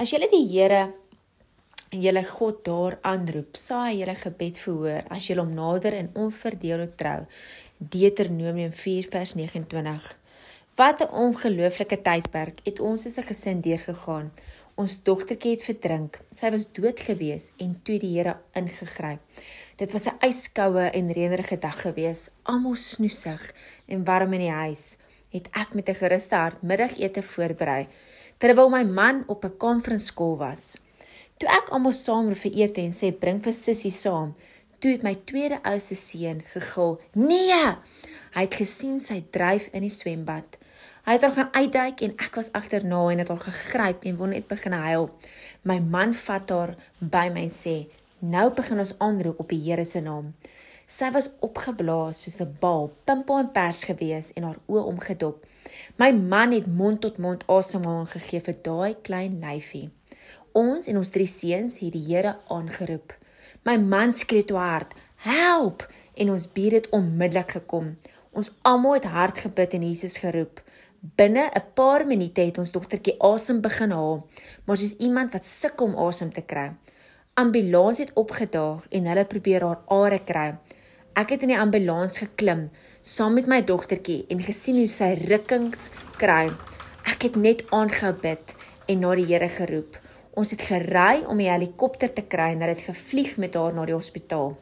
As julle die Here julle God daar aanroep, sal hy julle gebed verhoor as julle hom nader in onverdeelde trou. Deuteronomium 4 vers 29. Wat 'n ongelooflike tydperk het ons as 'n gesin deurgegaan. Ons dogtertjie het verdrink. Sy was dood gewees en toe die Here ingegryp. Dit was 'n yskoue en reënerige dag gewees. Almal snoesig en warm in die huis. Het ek met 'n geruste hart middagete voorberei terwyl my man op 'n conference call was. Toe ek almal saam vir ete en sê bring vir sussie saam, toe het my tweede ouse seun gegil: "Nee!" Hy het gesien sy dryf in die swembad. Hy het haar gaan uitduik en ek was agterna en het haar gegryp en wou net begin huil. My man vat haar by my en sê: "Nou begin ons aanroep op die Here se naam." Sy was opgeblaas soos 'n bal, pimpel en pers gewees en haar oë omgedop. My man het mond tot mond asemhaling gegee vir daai klein lyfie. Ons en ons drie seuns het die Here aangeroep. My man skree toe hard: "Help!" en ons bure het onmiddellik gekom. Ons almal het hard gebid en Jesus geroep. Binne 'n paar minute het ons dogtertjie asem begin haal, maar soos iemand wat sukkel om asem te kry. Ambulans het opgedaag en hulle probeer haar are kry. Ek het in die ambulans geklim saam met my dogtertjie en gesien hoe sy rukkings kry. Ek het net aangehou bid en na die Here geroep. Ons het gery om die helikopter te kry en het gevlieg met haar na die hospitaal.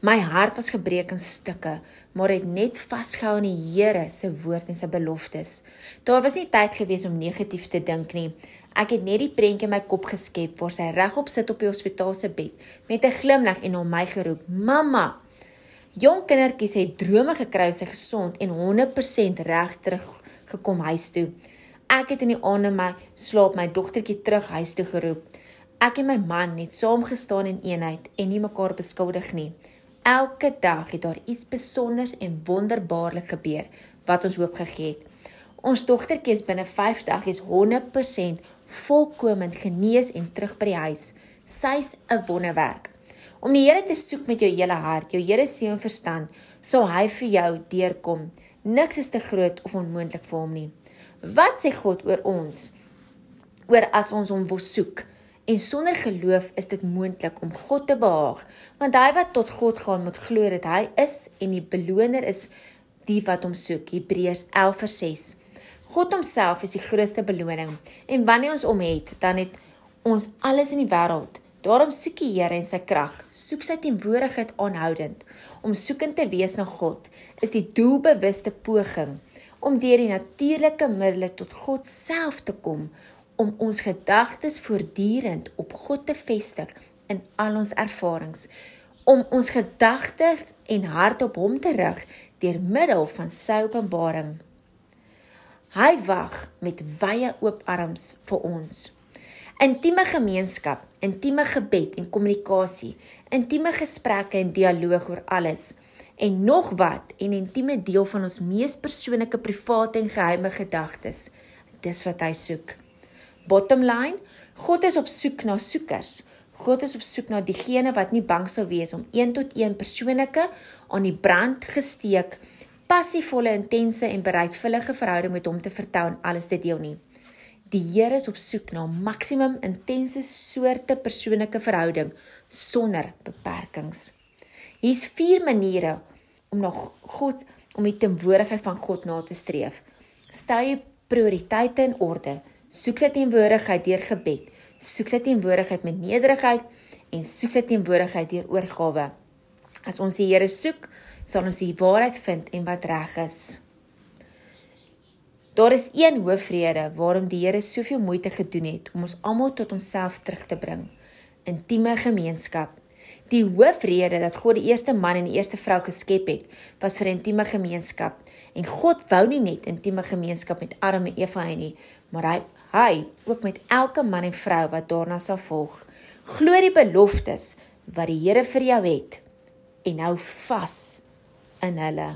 My hart was gebreek in stukke, maar het net vasgehou aan die Here se woord en sy beloftes. Daar was nie tyd gewees om negatief te dink nie. Ek het net die prentjie in my kop geskep waar sy regop sit op die hospitaal se bed met 'n glimlag en na my geroep: "Mamma!" Jong kindertjies het drome gekry sy gesond en 100% reg terug gekom huis toe. Ek het in die aande my slaap my dogtertjie terug huis toe geroep. Ek en my man het saam gestaan in eenheid en nie mekaar beskuldig nie. Elke dag het daar iets spesiaals en wonderbaarlik gebeur wat ons hoop gegee het. Ons dogtertjie is binne 5 dae is 100% volkomend genees en terug by die huis. Sy's 'n wonderwerk. Om die Here te soek met jou hele hart, jou hele siel en verstand, sal hy vir jou deurkom. Niks is te groot of onmoontlik vir hom nie. Wat sê God oor ons? Oor as ons hom wil soek. En sonder geloof is dit moontlik om God te behaag, want hy wat tot God gaan moet glo dat hy is en die beloner is die wat hom soek. Hebreërs 11:6. God homself is die grootste beloning en wanneer ons hom het, dan het ons alles in die wêreld. Daarom soek die Here en sy krag, soek sy teenwoordigheid aanhoudend. Om soekend te wees na God is die doelbewuste poging om deur die natuurlike middele tot God self te kom om ons gedagtes voortdurend op God te vestig in al ons ervarings om ons gedagtes en hart op hom te rig deur middel van sy openbaring. Hy wag met wye oop arms vir ons. Intieme gemeenskap, intieme gebed en kommunikasie, intieme gesprekke en dialoog oor alles en nog wat en intieme deel van ons mees persoonlike private en geheime gedagtes. Dis wat hy soek. Bottom line, God is op soek na soekers. God is op soek na diegene wat nie bang sal wees om een tot een persoonlike aan die brand gesteek, passievolle, intense en bereidwillige verhouding met hom te vertel en alles te deel nie. Die Here is op soek na maksimum intense soorte persoonlike verhouding sonder beperkings. Hier's vier maniere om na God om die teenwoordigheid van God na te streef. Stel jou prioriteite in orde. Soek sy teenwoordigheid deur gebed. Soek sy teenwoordigheid met nederigheid en soek sy teenwoordigheid deur oorgawe. As ons die Here soek, sal ons die waarheid vind en wat reg is. Daar is een hoofrede waarom die Here soveel moeite gedoen het om ons almal tot homself terug te bring: intieme gemeenskap. Die hoofrede dat God die eerste man en die eerste vrou geskep het, was vir intieme gemeenskap. En God wou nie net intieme gemeenskap met Adam en Eva hê nie, maar hy hy ook met elke man en vrou wat daarna sal volg. Glo die beloftes wat die Here vir jou het en hou vas in hulle.